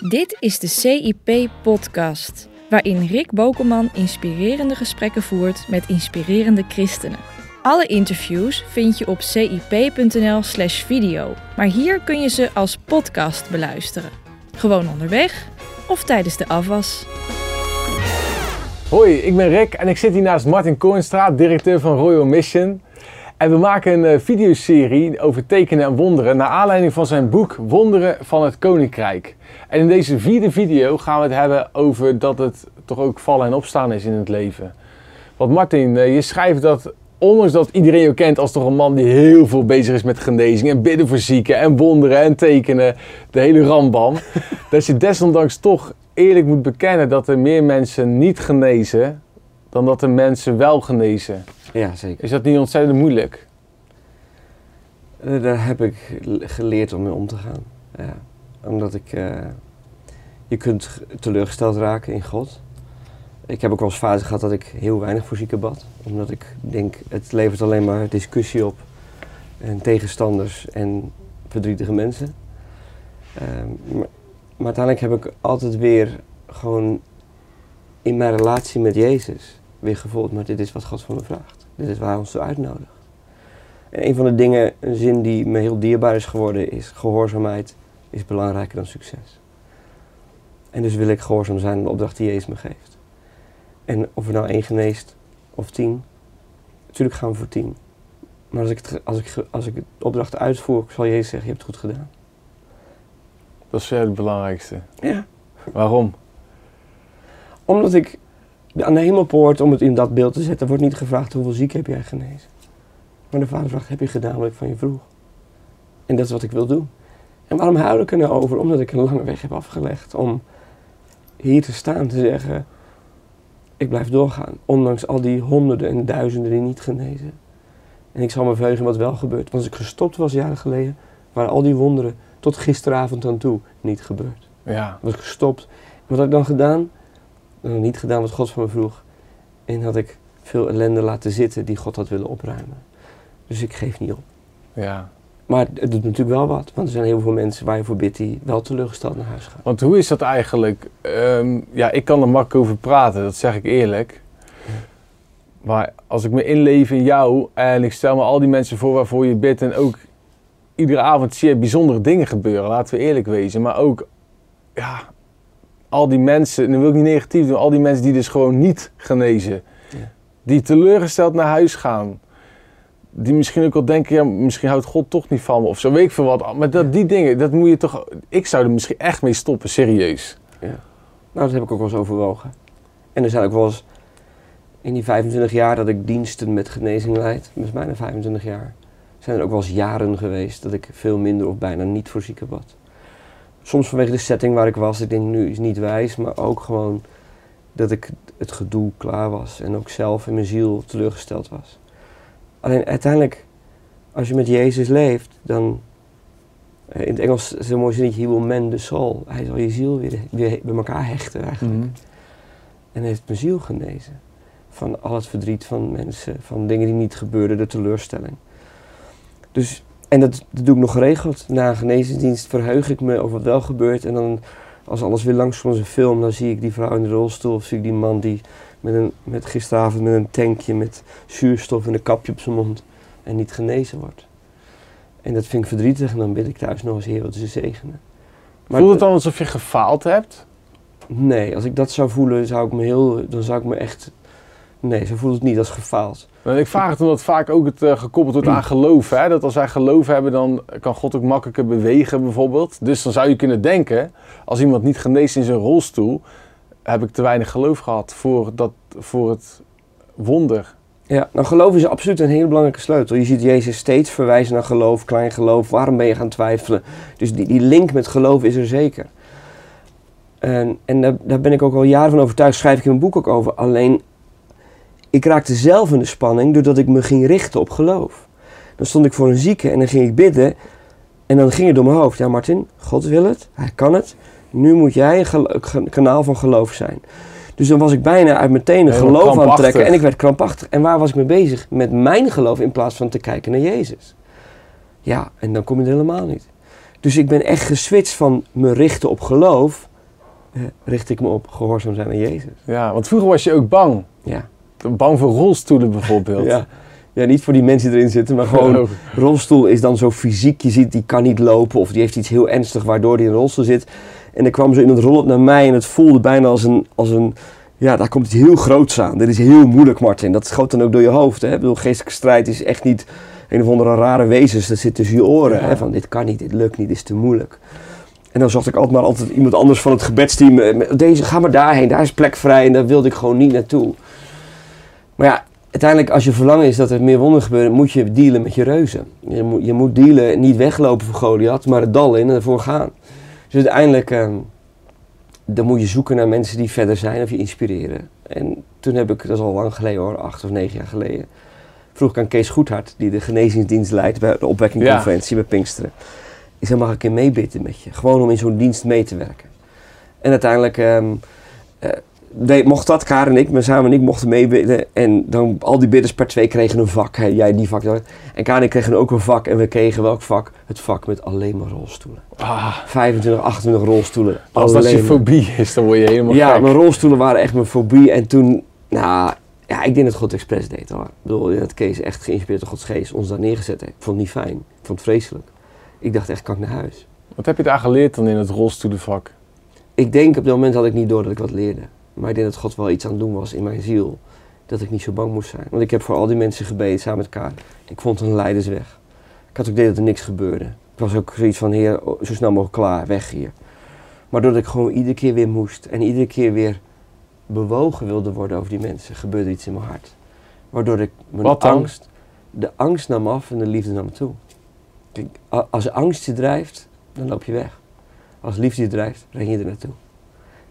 Dit is de CIP-podcast, waarin Rick Bokelman inspirerende gesprekken voert met inspirerende christenen. Alle interviews vind je op cip.nl/slash video, maar hier kun je ze als podcast beluisteren. Gewoon onderweg of tijdens de afwas. Hoi, ik ben Rick en ik zit hier naast Martin Koornstraat, directeur van Royal Mission. En we maken een uh, videoserie over tekenen en wonderen naar aanleiding van zijn boek Wonderen van het Koninkrijk. En in deze vierde video gaan we het hebben over dat het toch ook vallen en opstaan is in het leven. Want Martin, uh, je schrijft dat ondanks dat iedereen je kent als toch een man die heel veel bezig is met genezing en bidden voor zieken en wonderen en tekenen, de hele rambam, dat je desondanks toch eerlijk moet bekennen dat er meer mensen niet genezen dan dat er mensen wel genezen. Ja, zeker. Is dat niet ontzettend moeilijk? Uh, daar heb ik geleerd om mee om te gaan. Ja. Omdat ik... Uh, je kunt teleurgesteld raken in God. Ik heb ook wel eens fase gehad dat ik heel weinig voor zieken bad. Omdat ik denk, het levert alleen maar discussie op. En tegenstanders en verdrietige mensen. Uh, maar, maar uiteindelijk heb ik altijd weer gewoon in mijn relatie met Jezus weer gevoeld, maar dit is wat God van me vraagt. Dit is waar hij ons toe uitnodigt. En een van de dingen, een zin die me heel dierbaar is geworden, is gehoorzaamheid is belangrijker dan succes. En dus wil ik gehoorzaam zijn aan de opdracht die Jezus me geeft. En of er nou één geneest of tien, natuurlijk gaan we voor tien. Maar als ik, het, als ik, als ik de opdracht uitvoer, zal Jezus zeggen, je hebt het goed gedaan. Dat is het belangrijkste. Ja. Waarom? Omdat ik aan de hemelpoort, om het in dat beeld te zetten, wordt niet gevraagd hoeveel ziek heb jij genezen. Maar de vader vraagt, heb je gedaan wat ik van je vroeg? En dat is wat ik wil doen. En waarom huil ik er nou over? Omdat ik een lange weg heb afgelegd om hier te staan, te zeggen, ik blijf doorgaan. Ondanks al die honderden en duizenden die niet genezen. En ik zal me verheugen wat wel gebeurt. Want als ik gestopt was jaren geleden, waren al die wonderen tot gisteravond aan toe niet gebeurd. Ja. Was ik gestopt. En wat had ik dan gedaan? Dan niet gedaan wat God van me vroeg. En had ik veel ellende laten zitten die God had willen opruimen. Dus ik geef niet op. Ja. Maar het doet natuurlijk wel wat. Want er zijn heel veel mensen waar je voor bidt die wel teleurgesteld naar huis gaan. Want hoe is dat eigenlijk? Um, ja, ik kan er makkelijk over praten, dat zeg ik eerlijk. Maar als ik me inleef in jou en ik stel me al die mensen voor waarvoor je bidt en ook iedere avond zie je bijzondere dingen gebeuren, laten we eerlijk wezen. Maar ook, ja, al die mensen, nu wil ik niet negatief doen, al die mensen die dus gewoon niet genezen. Ja. Die teleurgesteld naar huis gaan. Die misschien ook wel denken, ja, misschien houdt God toch niet van me of zo, weet ik veel wat. Maar dat, die dingen, dat moet je toch, ik zou er misschien echt mee stoppen, serieus. Ja. Nou, dat heb ik ook wel eens overwogen. En er zijn ook wel eens, in die 25 jaar dat ik diensten met genezing leid, dus bijna 25 jaar, zijn er ook wel eens jaren geweest dat ik veel minder of bijna niet voor zieken bad. Soms vanwege de setting waar ik was, ik denk nu is niet wijs, maar ook gewoon dat ik het gedoe klaar was en ook zelf in mijn ziel teleurgesteld was. Alleen uiteindelijk, als je met Jezus leeft, dan, in het Engels is een mooi zinnetje, he will mend the soul. Hij zal je ziel weer, weer bij elkaar hechten eigenlijk. Mhm. En hij heeft mijn ziel genezen. Van al het verdriet van mensen, van dingen die niet gebeurden, de teleurstelling. Dus, en dat, dat doe ik nog geregeld. Na een genezingsdienst verheug ik me over wat wel gebeurt. En dan, als alles weer langs komt als een film, dan zie ik die vrouw in de rolstoel. Of zie ik die man die met, een, met gisteravond met een tankje met zuurstof en een kapje op zijn mond. En niet genezen wordt. En dat vind ik verdrietig. En dan bid ik thuis nog eens, Heer, wat ze zegenen. Maar Voelt het dan alsof je gefaald hebt? Nee, als ik dat zou voelen, zou ik me heel, dan zou ik me echt... Nee, zo voelt het niet als gefaald. Ik vraag het omdat vaak ook het uh, gekoppeld wordt aan geloof. Hè? Dat als wij geloof hebben, dan kan God ook makkelijker bewegen bijvoorbeeld. Dus dan zou je kunnen denken, als iemand niet geneest in zijn rolstoel, heb ik te weinig geloof gehad voor, dat, voor het wonder. Ja, nou geloof is absoluut een hele belangrijke sleutel. Je ziet Jezus steeds verwijzen naar geloof, klein geloof. Waarom ben je gaan twijfelen? Dus die, die link met geloof is er zeker. En, en daar, daar ben ik ook al jaren van overtuigd, schrijf ik in mijn boek ook over. Alleen, ik raakte zelf in de spanning doordat ik me ging richten op geloof. Dan stond ik voor een zieke en dan ging ik bidden. En dan ging het door mijn hoofd. Ja, Martin, God wil het, hij kan het. Nu moet jij een kanaal van geloof zijn. Dus dan was ik bijna uit mijn tenen geloof aan het trekken. En ik werd krampachtig. En waar was ik mee bezig? Met mijn geloof in plaats van te kijken naar Jezus. Ja, en dan kom je er helemaal niet. Dus ik ben echt geswitcht van me richten op geloof eh, richt ik me op gehoorzaam zijn aan Jezus. Ja, want vroeger was je ook bang. Ja. Bang voor rolstoelen bijvoorbeeld. Ja. ja, niet voor die mensen die erin zitten, maar gewoon Oh. rolstoel is dan zo fysiek. Je ziet, die kan niet lopen of die heeft iets heel ernstigs waardoor die in een rolstoel zit. En er kwam zo iemand rollend naar mij en het voelde bijna als een, als een ja, daar komt iets heel groots aan. Dit is heel moeilijk, Martin. Dat schoot dan ook door je hoofd. Hè? Ik bedoel, geestelijke strijd is echt niet een of andere rare wezens. Dat zit tussen je oren. Ja. Hè? Van dit kan niet, dit lukt niet, dit is te moeilijk. En dan zocht ik altijd maar altijd iemand anders van het gebedsteam. eh, Deze, ga maar daarheen, daar is plek vrij. En daar wilde ik gewoon niet naartoe. Maar ja, uiteindelijk als je verlangen is dat er meer wonderen gebeuren, moet je dealen met je reuzen. Je moet, je moet dealen, niet weglopen voor Goliath, maar het dal in en ervoor gaan. Dus uiteindelijk, ehm, dan moet je zoeken naar mensen die verder zijn of je inspireren. En toen heb ik, dat is al lang geleden hoor, acht of negen jaar geleden, vroeg ik aan Kees Goedhart, die de genezingsdienst leidt bij de opwekkingconferentie bij Pinksteren. Ik zei, mag ik een keer meebidden met je? Gewoon om in zo'n dienst mee te werken. En uiteindelijk ehm, eh, deed- mocht dat, Karen en ik, maar samen en ik mochten meebidden. En dan al die bidders per twee kregen een vak. Hè, jij die vak. dan. En Karen en ik kregen ook een vak. En we kregen welk vak? Het vak met alleen maar rolstoelen. Ah, 25, 28 rolstoelen. als dat je fobie is, dan word je helemaal Ja, gek. mijn rolstoelen waren echt mijn fobie. En toen, nou, ja, ik denk dat God expres deed hoor. Ik bedoel, dat Kees echt geïnspireerd door Gods geest ons daar neergezet heeft. Ik vond het niet fijn. Ik vond het vreselijk. Ik dacht echt, kan ik naar huis? Wat heb je daar geleerd dan in het rolstoelenvak? Ik denk op dat moment had ik niet door dat ik wat leerde. Maar ik denk dat God wel iets aan het doen was in mijn ziel. Dat ik niet zo bang moest zijn. Want ik heb voor al die mensen gebeden samen met elkaar. Ik vond een leidersweg. Ik had ook idee dat er niks gebeurde. Ik was ook zoiets van, heer, zo snel mogelijk klaar, weg hier. Maar doordat ik gewoon iedere keer weer moest. En iedere keer weer bewogen wilde worden over die mensen. Gebeurde iets in mijn hart. Waardoor ik mijn Wat dan? angst... De angst nam af en de liefde nam toe. Kijk, als angst je drijft, dan loop je weg. Als liefde je drijft, ren je er naartoe.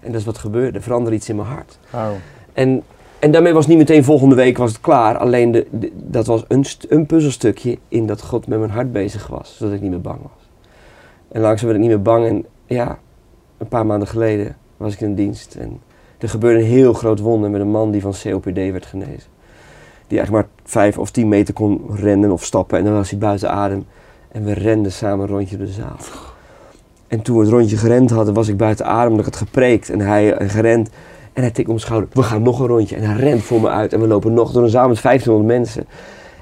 En dat is wat gebeurde. Er veranderde iets in mijn hart. Oh. En, en daarmee was niet meteen volgende week was het klaar. Alleen de, de- dat was een, een puzzelstukje in dat God met mijn hart bezig was. Zodat ik niet meer bang was. En langzaam werd ik niet meer bang. En ja, een paar maanden geleden was ik in dienst. En er gebeurde een heel groot wonder met een man die van COPD werd genezen. Die eigenlijk maar vijf of tien meter kon rennen of stappen. En dan was hij buiten adem. En we renden samen een rondje de zaal. En toen we het rondje gerend hadden, was ik buiten adem. omdat ik had gepreekt en hij en gerend. En hij tikt op mijn schouder. We gaan nog een rondje. En hij rent voor me uit. En we lopen nog door een zaal met 1500 mensen.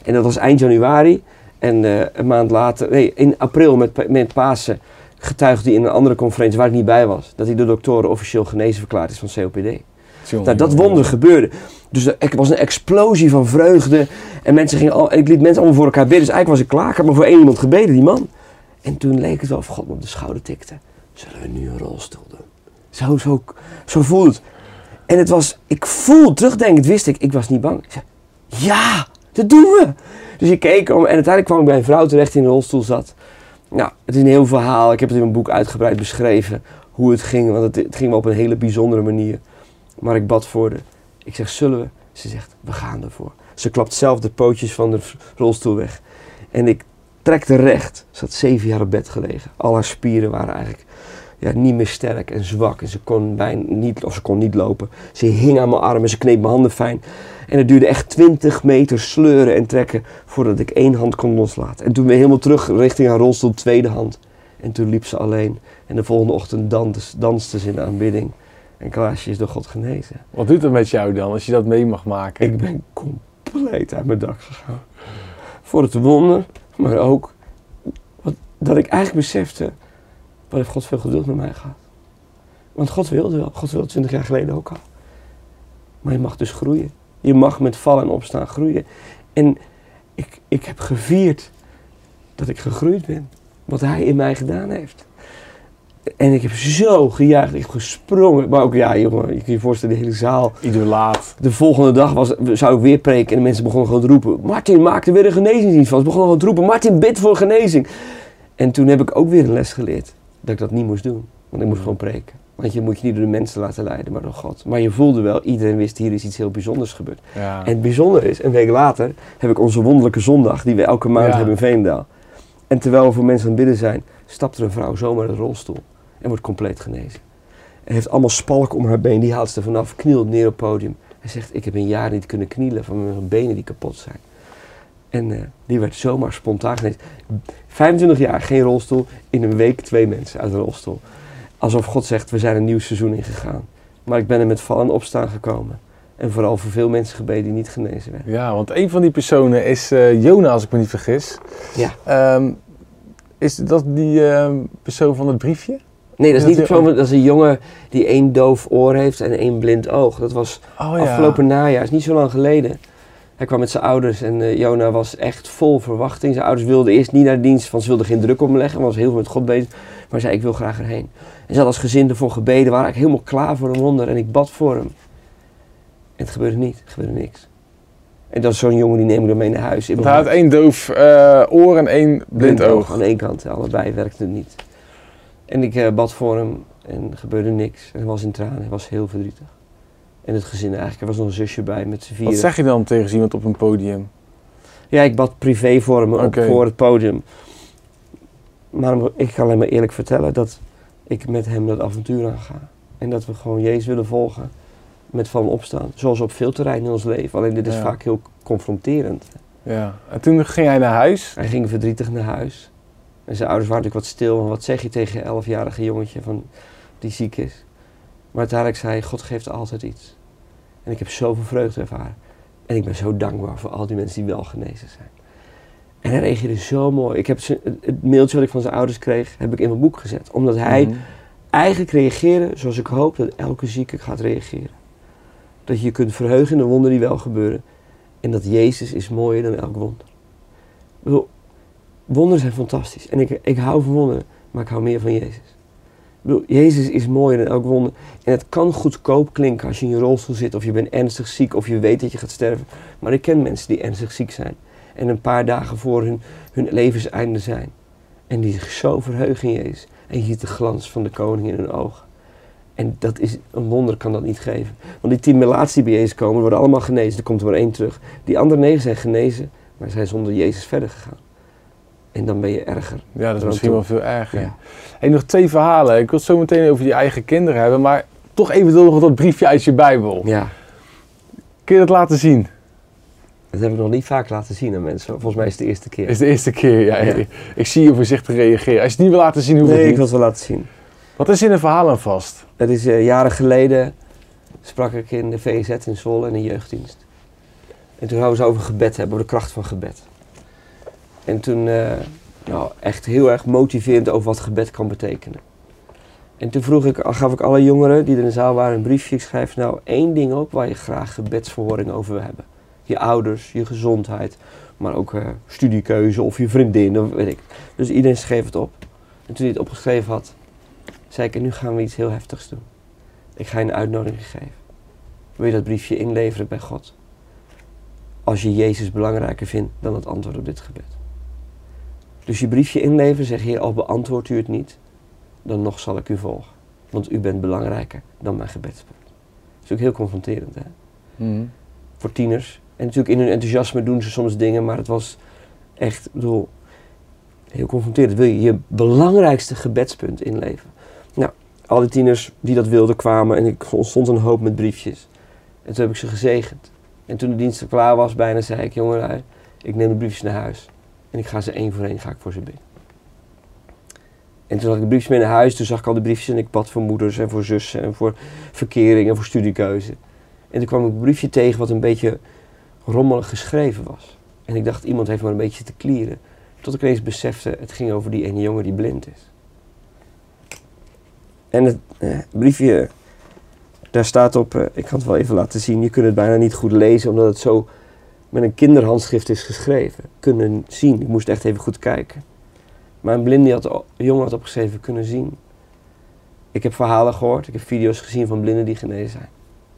En dat was eind januari. En eh, een maand later, nee, in april met, met Pasen, getuigde hij in een andere conferentie waar ik niet bij was. Dat hij door doktoren officieel genezen verklaard is van COPD. Nou, dat wonder gebeurde. Dus er er was een explosie van vreugde. En mensen gingen al, en ik liet mensen allemaal voor elkaar bidden. Dus eigenlijk was ik klaar. Ik had maar voor één iemand gebeden, die man. En toen leek het wel of God me op de schouder tikte. Zullen we nu een rolstoel doen? Zo, zo, zo voelde het. En het was, ik voel, terugdenkend wist ik, ik was niet bang. Ik zei, ja, dat doen we. Dus ik keek om en uiteindelijk kwam ik bij een vrouw terecht die in een rolstoel zat. Nou, het is een heel verhaal. Ik heb het in mijn boek uitgebreid beschreven hoe het ging. Want het, ging wel op een hele bijzondere manier. Maar ik bad voor de. Ik zeg, zullen we? Ze zegt, we gaan ervoor. Ze klapt zelf de pootjes van de rolstoel weg. En ik trekte recht. Ze had zeven jaar op bed gelegen. Al haar spieren waren eigenlijk ja, niet meer sterk en zwak. En ze kon, bijna niet, of ze kon niet lopen. Ze hing aan mijn armen, ze kneep mijn handen fijn. En het duurde echt 20 meter sleuren en trekken voordat ik één hand kon loslaten. En toen weer helemaal terug richting haar rolstoel, tweede hand. En toen liep ze alleen. En de volgende ochtend dans, danste ze in de aanbidding. En Klaasje is door God genezen. Wat doet het met jou dan, als je dat mee mag maken? Ik ben compleet uit mijn dak gegaan. Voor het wonder, maar ook wat, dat ik eigenlijk besefte, wat heeft God veel geduld met mij gehad. Want God wilde wel, God wilde 20 jaar geleden ook al. Maar je mag dus groeien. Je mag met vallen en opstaan groeien. En ik, ik heb gevierd dat ik gegroeid ben. Wat hij in mij gedaan heeft. En ik heb zo gejuicht, ik heb gesprongen. Maar ook, ja jongen, je kan je voorstellen, de hele zaal. Idolaat. De volgende dag was, zou ik weer preken en de mensen begonnen gewoon te roepen. Martin, maak er weer een genezingsdienst van. Ze begonnen gewoon te roepen, Martin, bid voor genezing. En toen heb ik ook weer een les geleerd. Dat ik dat niet moest doen. Want ik moest gewoon preken. Want je moet je niet door de mensen laten leiden, maar door God. Maar je voelde wel, iedereen wist, hier is iets heel bijzonders gebeurd. Ja. En het bijzondere is, een week later heb ik onze wonderlijke zondag, die we elke maand Ja. hebben in Veenendaal. En terwijl we voor mensen aan het bidden zijn, stapt er een vrouw zomaar in een rolstoel. En wordt compleet genezen. En heeft allemaal spalken om haar been, die haalt ze er vanaf, knielt neer op het podium. En zegt, ik heb een jaar niet kunnen knielen van mijn benen die kapot zijn. En eh, die werd zomaar spontaan genezen. 25 jaar, geen rolstoel, in een week twee mensen uit een rolstoel. alsof God zegt, we zijn een nieuw seizoen ingegaan. Maar ik ben er met vallen en opstaan gekomen. En vooral voor veel mensen gebeden die niet genezen werden. Ja, want een van die personen is eh Jona, als ik me niet vergis. Ja. Ehm, is dat die ehm, persoon van het briefje? Nee, dat is niet die- dat is een jongen die één doof oor heeft en één blind oog. Dat was Oh afgelopen najaar, is niet zo lang geleden. Hij kwam met zijn ouders en eh, Jona was echt vol verwachting. Zijn ouders wilden eerst niet naar de dienst, want ze wilden geen druk op hem leggen. Was heel veel met God bezig. Maar zei, ik wil graag erheen. En ze hadden als gezin ervoor gebeden, waren eigenlijk helemaal klaar voor een wonder. En ik bad voor hem. En het gebeurde niet, het gebeurde niks. En dat is zo'n jongen, die neem ik dan mee naar huis. hij had één doof eh, oor en één blind oog. Aan één kant, allebei werkte het niet. En ik eh, bad voor hem en er gebeurde niks. En hij was in tranen, hij was heel verdrietig. En het gezin eigenlijk, er was nog een zusje bij met z'n vieren. Wat zeg je dan tegen iemand op een podium? Ja, ik bad privé voor hem op, voor het podium. Maar ik kan alleen maar eerlijk vertellen dat ik met hem dat avontuur aanga. En dat we gewoon Jezus willen volgen met van opstaan. Zoals op veel terreinen in ons leven. Alleen dit is Ja. vaak heel confronterend. Ja. En toen ging hij naar huis. Hij ging verdrietig naar huis. En zijn ouders waren natuurlijk wat stil. Want wat zeg je tegen een elfjarige jongetje van, die ziek is? Maar uiteindelijk zei God geeft altijd iets. En ik heb zoveel vreugde ervaren. En ik ben zo dankbaar voor al die mensen die wel genezen zijn. En hij reageerde zo mooi. Ik heb het, mailtje wat ik van zijn ouders kreeg, heb ik in mijn boek gezet. Omdat hij Mhm. eigenlijk reageerde zoals ik hoop dat elke zieke gaat reageren. Dat je je kunt verheugen in de wonderen die wel gebeuren. En dat Jezus is mooier dan elk wonder. Wonderen zijn fantastisch. En ik, ik hou van wonderen, maar ik hou meer van Jezus. Ik Jezus is mooier dan elk wonder. En het kan goedkoop klinken als je in je rolstoel zit of je bent ernstig ziek of je weet dat je gaat sterven. Maar ik ken mensen die ernstig ziek zijn. En een paar dagen voor hun, hun levenseinde zijn. En die zich zo verheugen in Jezus. En je ziet de glans van de koning in hun ogen. En dat is, een wonder kan dat niet geven. Want die tien melaatsen die bij Jezus komen, worden allemaal genezen. Er komt er maar één terug. Die andere negen zijn genezen, maar zijn zonder Jezus verder gegaan. En dan ben je erger. Ja, dat is misschien toe. wel veel erger. Ja. Hey, nog twee verhalen. Ik wil het zo meteen over die eigen kinderen hebben, maar toch even nog dat briefje uit je Bijbel. Ja, Kun je dat laten zien? dat heb ik nog niet vaak laten zien aan mensen. Volgens mij is het de eerste keer. Is de eerste keer. Ja, Ja. Ik, ik zie je voorzichtig reageren. Als je het niet wil laten zien, hoeft Nee, het ik wil het wel laten zien. Wat is in een verhaal aan vast? Dat is eh, jaren geleden sprak ik in de VZ in Zwolle in een jeugddienst. En toen hadden we het over gebed hebben, over de kracht van gebed. En toen, eh, nou, echt heel erg motiverend over wat gebed kan betekenen. En toen vroeg ik, gaf ik alle jongeren die er in de zaal waren een briefje. Ik schrijf nou één ding op waar je graag gebedsverhoring over wil hebben. Je ouders, je gezondheid, maar ook eh, studiekeuze of je vriendin, of weet ik. Dus iedereen schreef het op. En toen hij het opgeschreven had, zei ik, nu gaan we iets heel heftigs doen. Ik ga je een uitnodiging geven. Wil je dat briefje inleveren bij God? Als je Jezus belangrijker vindt dan het antwoord op dit gebed. Dus je briefje inleveren, zeg Heer, al beantwoordt u het niet, dan nog zal ik u volgen. Want u bent belangrijker dan mijn gebedspunt. Dat is ook heel confronterend, hè? Mhm. Voor tieners. En natuurlijk in hun enthousiasme doen ze soms dingen, maar het was echt, bedoel, heel confronterend. Wil je je belangrijkste gebedspunt inleveren? Nou, al die tieners die dat wilden kwamen en ik ontstond een hoop met briefjes. En toen heb ik ze gezegend. En toen de dienst er klaar was, bijna zei ik, jongelui, ik neem de briefjes naar huis. En ik ga ze één voor één ga ik voor ze bidden. En toen had ik de briefjes mee naar huis, toen zag ik al de briefjes en ik bad voor moeders en voor zussen en voor verkering en voor studiekeuze. En toen kwam ik een briefje tegen wat een beetje rommelig geschreven was. En ik dacht, iemand heeft maar een beetje te klieren. Tot ik ineens besefte, het ging over die ene jongen die blind is. En het eh, briefje, daar staat op, eh, ik kan het wel even laten zien. Je kunt het bijna niet goed lezen, omdat het zo met een kinderhandschrift is geschreven. Kunnen zien, ik moest echt even goed kijken. Maar een blinde had, een jongen had opgeschreven, kunnen zien. Ik heb verhalen gehoord, ik heb video's gezien van blinden die genezen zijn.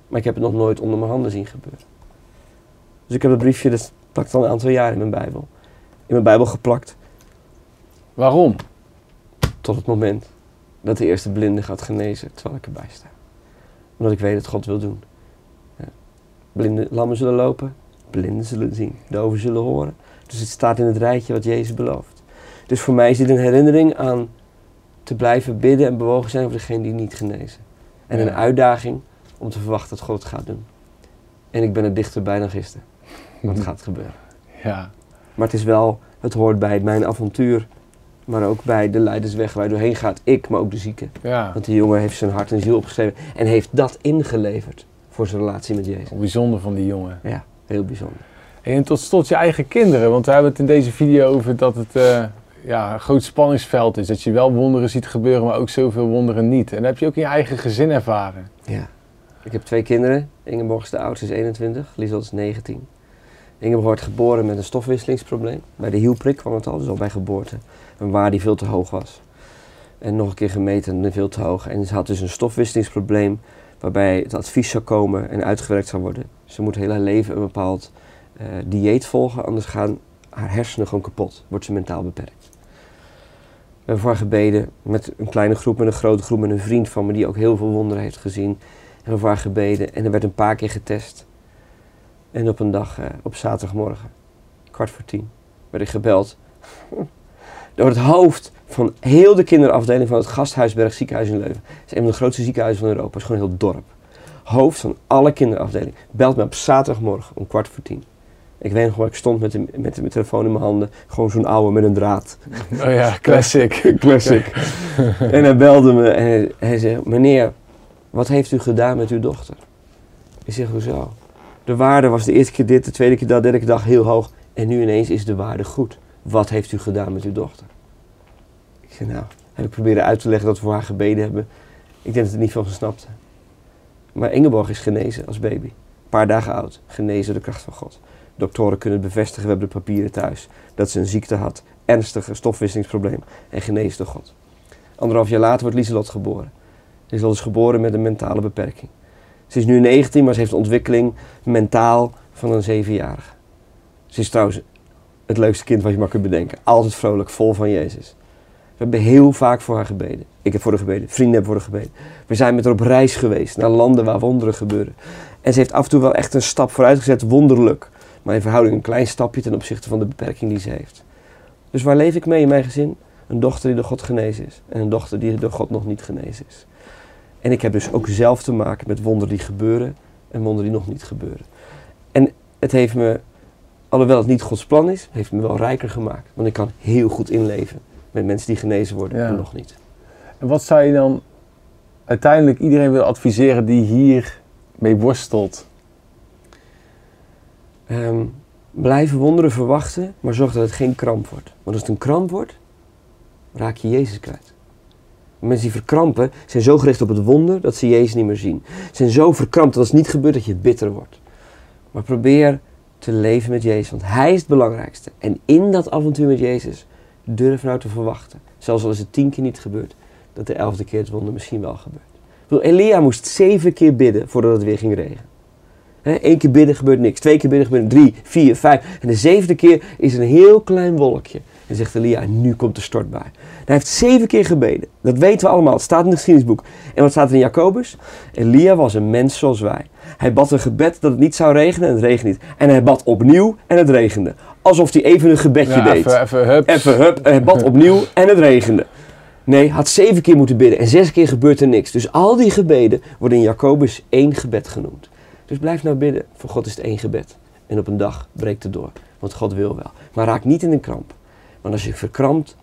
Maar ik heb het nog nooit onder mijn handen zien gebeuren. Dus ik heb dat briefje, dat plakt al een aantal jaar in mijn Bijbel. In mijn Bijbel geplakt. Waarom? Tot het moment dat de eerste blinde gaat genezen terwijl ik erbij sta. Omdat ik weet dat God wil doen. Ja. Blinde lammen zullen lopen, blinden zullen zien, doven zullen horen. Dus het staat in het rijtje wat Jezus belooft. Dus voor mij is dit een herinnering aan te blijven bidden en bewogen zijn over degene die niet genezen. En een uitdaging om te verwachten dat God het gaat doen. En ik ben er dichterbij dan gisteren. Het gaat gebeuren. Ja. Maar het is wel, het hoort bij mijn avontuur maar ook bij de leidersweg waar je doorheen gaat. Ik, maar ook de zieke. Ja, Want die jongen heeft zijn hart en ziel opgeschreven en heeft dat ingeleverd voor zijn relatie met Jezus. bijzonder van die jongen. Ja, heel bijzonder. En tot slot je eigen kinderen, want we hebben het in deze video over dat het eh, ja, een groot spanningsveld is. Dat je wel wonderen ziet gebeuren, maar ook zoveel wonderen niet. En dat heb je ook in je eigen gezin ervaren. Ja. Ik heb twee kinderen. Ingeborg is de oudste, is 21. Liesel is 19. Ingeborg wordt geboren met een stofwisselingsprobleem. Bij de hielprik kwam het al, dus al bij geboorte. Een waar die veel te hoog was. En nog een keer gemeten en veel te hoog. En ze had dus een stofwisselingsprobleem waarbij het advies zou komen en uitgewerkt zou worden. Ze moet heel haar leven een bepaald eh, dieet volgen, anders gaan haar hersenen gewoon kapot. Wordt ze mentaal beperkt. We hebben voor haar gebeden met een kleine groep, met een grote groep, met een vriend van me die ook heel veel wonderen heeft gezien. En we hebben voor haar gebeden en er werd een paar keer getest. En op een dag, eh, op zaterdagmorgen, kwart voor tien, werd ik gebeld door het hoofd van heel de kinderafdeling van het Gasthuisberg ziekenhuis in Leuven. Het is een van de grootste ziekenhuizen van Europa, het is gewoon een heel dorp. Hoofd van alle kinderafdelingen belt me op zaterdagmorgen om kwart voor tien. Ik weet nog wel, ik stond met de, met de, met de telefoon in mijn handen, gewoon zo'n oude met een draad. Oh ja, classic. Classic. en hij belde me en hij, hij zei, meneer, wat heeft u gedaan met uw dochter? Ik zeg, hoezo? De waarde was de eerste keer dit, de tweede keer dat, de derde keer dag heel hoog. En nu ineens is de waarde goed. Wat heeft u gedaan met uw dochter? Nou, heb ik proberen uit te leggen dat we voor haar gebeden hebben. Ik denk dat het niet van ze snapte. Maar Ingeborg is genezen als baby. Een paar dagen oud. Genezen door de kracht van God. Doktoren kunnen het bevestigen, we hebben de papieren thuis. Dat ze een ziekte had. Ernstige stofwisselingsprobleem. En genezen door God. Anderhalf jaar later wordt Lieselot geboren. Lieselot is geboren met een mentale beperking. Ze is nu 19, maar ze heeft de ontwikkeling mentaal van een zevenjarige. Ze is trouwens het leukste kind wat je maar kunt bedenken. Altijd vrolijk, vol van Jezus. We hebben heel vaak voor haar gebeden. Ik heb voor haar gebeden, vrienden hebben voor haar gebeden. We zijn met haar op reis geweest naar landen waar wonderen gebeuren. En ze heeft af en toe wel echt een stap vooruit gezet, wonderlijk. Maar in verhouding een klein stapje ten opzichte van de beperking die ze heeft. Dus waar leef ik mee in mijn gezin? Een dochter die door God genezen is. En een dochter die door God nog niet genezen is. En ik heb dus ook zelf te maken met wonderen die gebeuren en wonderen die nog niet gebeuren. En het heeft me, alhoewel het niet Gods plan is, heeft me wel rijker gemaakt. Want ik kan heel goed inleven met mensen die genezen worden Ja. en nog niet. En wat zou je dan uiteindelijk iedereen willen adviseren die hier mee worstelt? Ehm, blijven wonderen verwachten, maar zorg dat het geen kramp wordt. Want als het een kramp wordt, raak je Jezus kwijt. Mensen die verkrampen zijn zo gericht op het wonder dat ze Jezus niet meer zien. Ze zijn zo verkrampt dat als het niet gebeurt dat je bitter wordt. Maar probeer te leven met Jezus, want Hij is het belangrijkste. En in dat avontuur met Jezus durf nou te verwachten. Zelfs al is het tien keer niet gebeurd, dat de elfde keer het wonder misschien wel gebeurt. Bedoel, Elia moest zeven keer bidden voordat het weer ging regenen. Eén keer bidden gebeurt niks. Twee keer bidden gebeurt drie, vier, vijf. En de zevende keer is een heel klein wolkje. En zegt Elia, nu komt de stortbui. Hij heeft zeven keer gebeden. Dat weten we allemaal. Het staat in het geschiedenisboek. En wat staat er in Jacobus? Elia was een mens zoals wij. Hij bad een gebed dat het niet zou regenen en het regende niet. En hij bad opnieuw en het regende. Alsof hij even een gebedje Ja, deed. even, even, hup. Even hup, en hij bad opnieuw en het regende. Nee, had zeven keer moeten bidden en zes keer gebeurt er niks. Dus al die gebeden worden in Jacobus één gebed genoemd. Dus blijf nou bidden. Voor God is het één gebed. En op een dag breekt het door. Want God wil wel. Maar raak niet in een kramp. Want als je verkrampt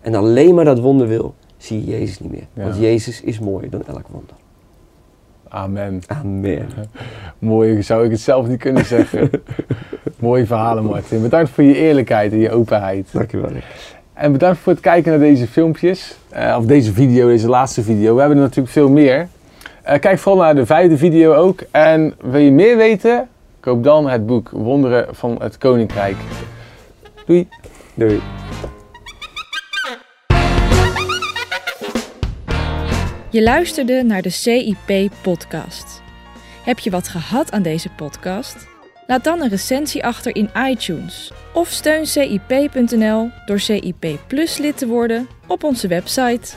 en alleen maar dat wonder wil, zie je Jezus niet meer. Ja. Want Jezus is mooier dan elk wonder. Amen. Amen. Mooi, zou ik het zelf niet kunnen zeggen. Mooie verhalen, Martin. Bedankt voor je eerlijkheid en je openheid. Dankjewel. En bedankt voor het kijken naar deze filmpjes. Eh, of deze video, deze laatste video. We hebben er natuurlijk veel meer. Eh, kijk vooral naar de vijfde video ook. En wil je meer weten? Koop dan het boek Wonderen van het Koninkrijk. Doei! Doei. Je luisterde naar de CIP-podcast. Heb je wat gehad aan deze podcast? Laat dan een recensie achter in iTunes. Of steun CIP.nl door CIP Plus lid te worden op onze website.